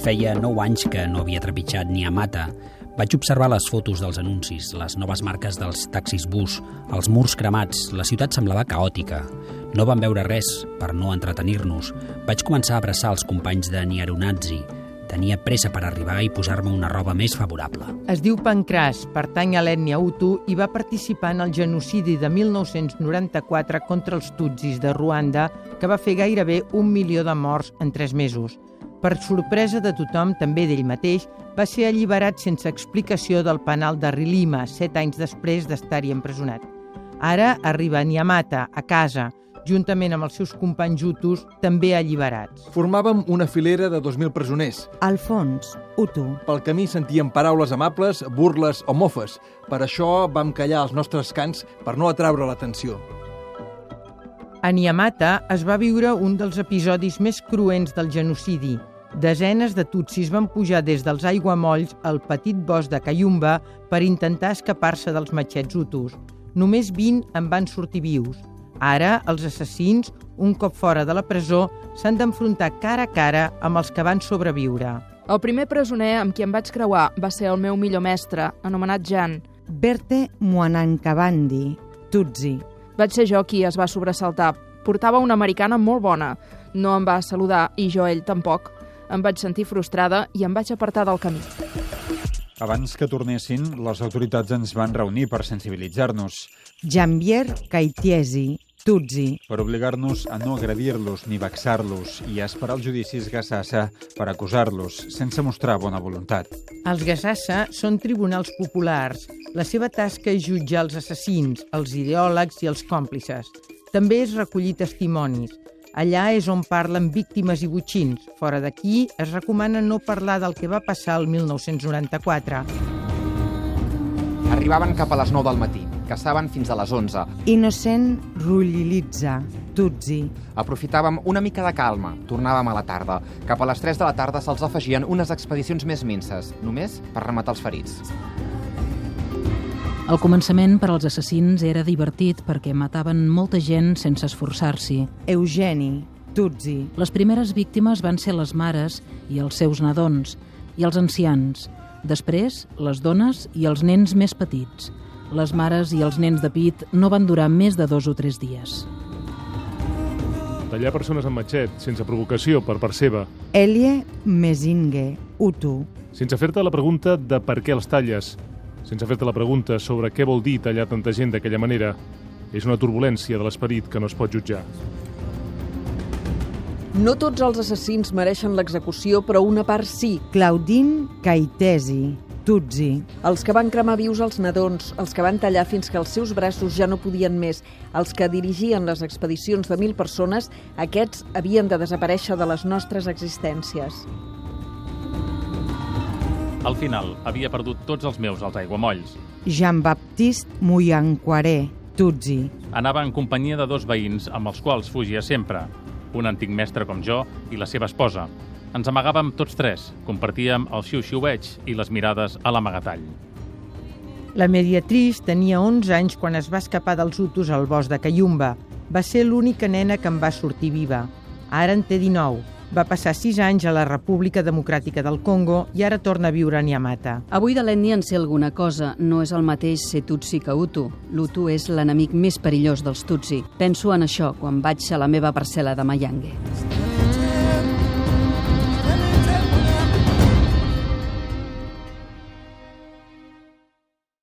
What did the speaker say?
Feia 9 anys que no havia trepitjat ni a Mata. Vaig observar les fotos dels anuncis, les noves marques dels taxis bus, els murs cremats, la ciutat semblava caòtica. No vam veure res per no entretenir-nos. Vaig començar a abraçar els companys de Niaronazzi. Tenia pressa per arribar i posar-me una roba més favorable. Es diu Pancràs, pertany a l'ètnia Hutu i va participar en el genocidi de 1994 contra els Tutsis de Ruanda, que va fer gairebé un milió de morts en tres mesos. Per sorpresa de tothom, també d'ell mateix, va ser alliberat sense explicació del penal de Rilima, set anys després d'estar-hi empresonat. Ara arriba a Niamata, a casa, juntament amb els seus companys hutus, també alliberats. Formàvem una filera de 2.000 presoners. Alfons, Hutu. Pel camí sentíem paraules amables, burles o mofes. Per això vam callar els nostres cants per no atraure l'atenció. A Niamata es va viure un dels episodis més cruents del genocidi. Desenes de tutsis van pujar des dels aiguamolls al petit bosc de Cayumba per intentar escapar-se dels matxets hutus. Només 20 en van sortir vius. Ara, els assassins, un cop fora de la presó, s'han d'enfrontar cara a cara amb els que van sobreviure. El primer presoner amb qui em vaig creuar va ser el meu millor mestre, anomenat Jan. Berte Muanankabandi, Tutsi. Vaig ser jo qui es va sobresaltar. Portava una americana molt bona. No em va saludar i jo ell tampoc. Em vaig sentir frustrada i em vaig apartar del camí. Abans que tornessin, les autoritats ens van reunir per sensibilitzar-nos, Jambier Kaitiesi, Tutsi. per obligar-nos a no agredir-los ni vexar-los i a esperar els judicis Gassassa per acusar-los, sense mostrar bona voluntat. Els Gasassa són tribunals populars. La seva tasca és jutjar els assassins, els ideòlegs i els còmplices. També és recollir testimonis. Allà és on parlen víctimes i butxins. Fora d'aquí es recomana no parlar del que va passar el 1994. Arribaven cap a les 9 del matí, caçaven fins a les 11. Innocent Rullilitza, Tutsi. Aprofitàvem una mica de calma, tornàvem a la tarda. Cap a les 3 de la tarda se'ls afegien unes expedicions més minces, només per rematar els ferits. Al començament, per als assassins, era divertit perquè mataven molta gent sense esforçar-s'hi. Eugeni, Tutsi. Les primeres víctimes van ser les mares i els seus nadons, i els ancians. Després, les dones i els nens més petits. Les mares i els nens de pit no van durar més de dos o tres dies. Tallar persones amb matxet, sense provocació, per part seva, Elie Mesingue, Hutu. sense fer-te la pregunta de per què els talles, sense fer-te la pregunta sobre què vol dir tallar tanta gent d'aquella manera, és una turbulència de l'esperit que no es pot jutjar. No tots els assassins mereixen l'execució, però una part sí. Claudine Kaitesi, Tutsi. Els que van cremar vius els nadons, els que van tallar fins que els seus braços ja no podien més, els que dirigien les expedicions de mil persones, aquests havien de desaparèixer de les nostres existències. Al final, havia perdut tots els meus als aiguamolls. Jean-Baptiste Muyanquaré, Tutsi. Anava en companyia de dos veïns amb els quals fugia sempre, un antic mestre com jo i la seva esposa. Ens amagàvem tots tres, compartíem el xiu-xiueig i les mirades a l'amagatall. La mediatriz tenia 11 anys quan es va escapar dels hutus al bosc de Cayumba. Va ser l'única nena que en va sortir viva. Ara en té 19. Va passar 6 anys a la República Democràtica del Congo i ara torna a viure a Niamata. Avui de l'ètnia en sé alguna cosa. No és el mateix ser Tutsi que Hutu. L'Hutu és l'enemic més perillós dels Tutsi. Penso en això quan vaig a la meva parcel·la de Mayangue.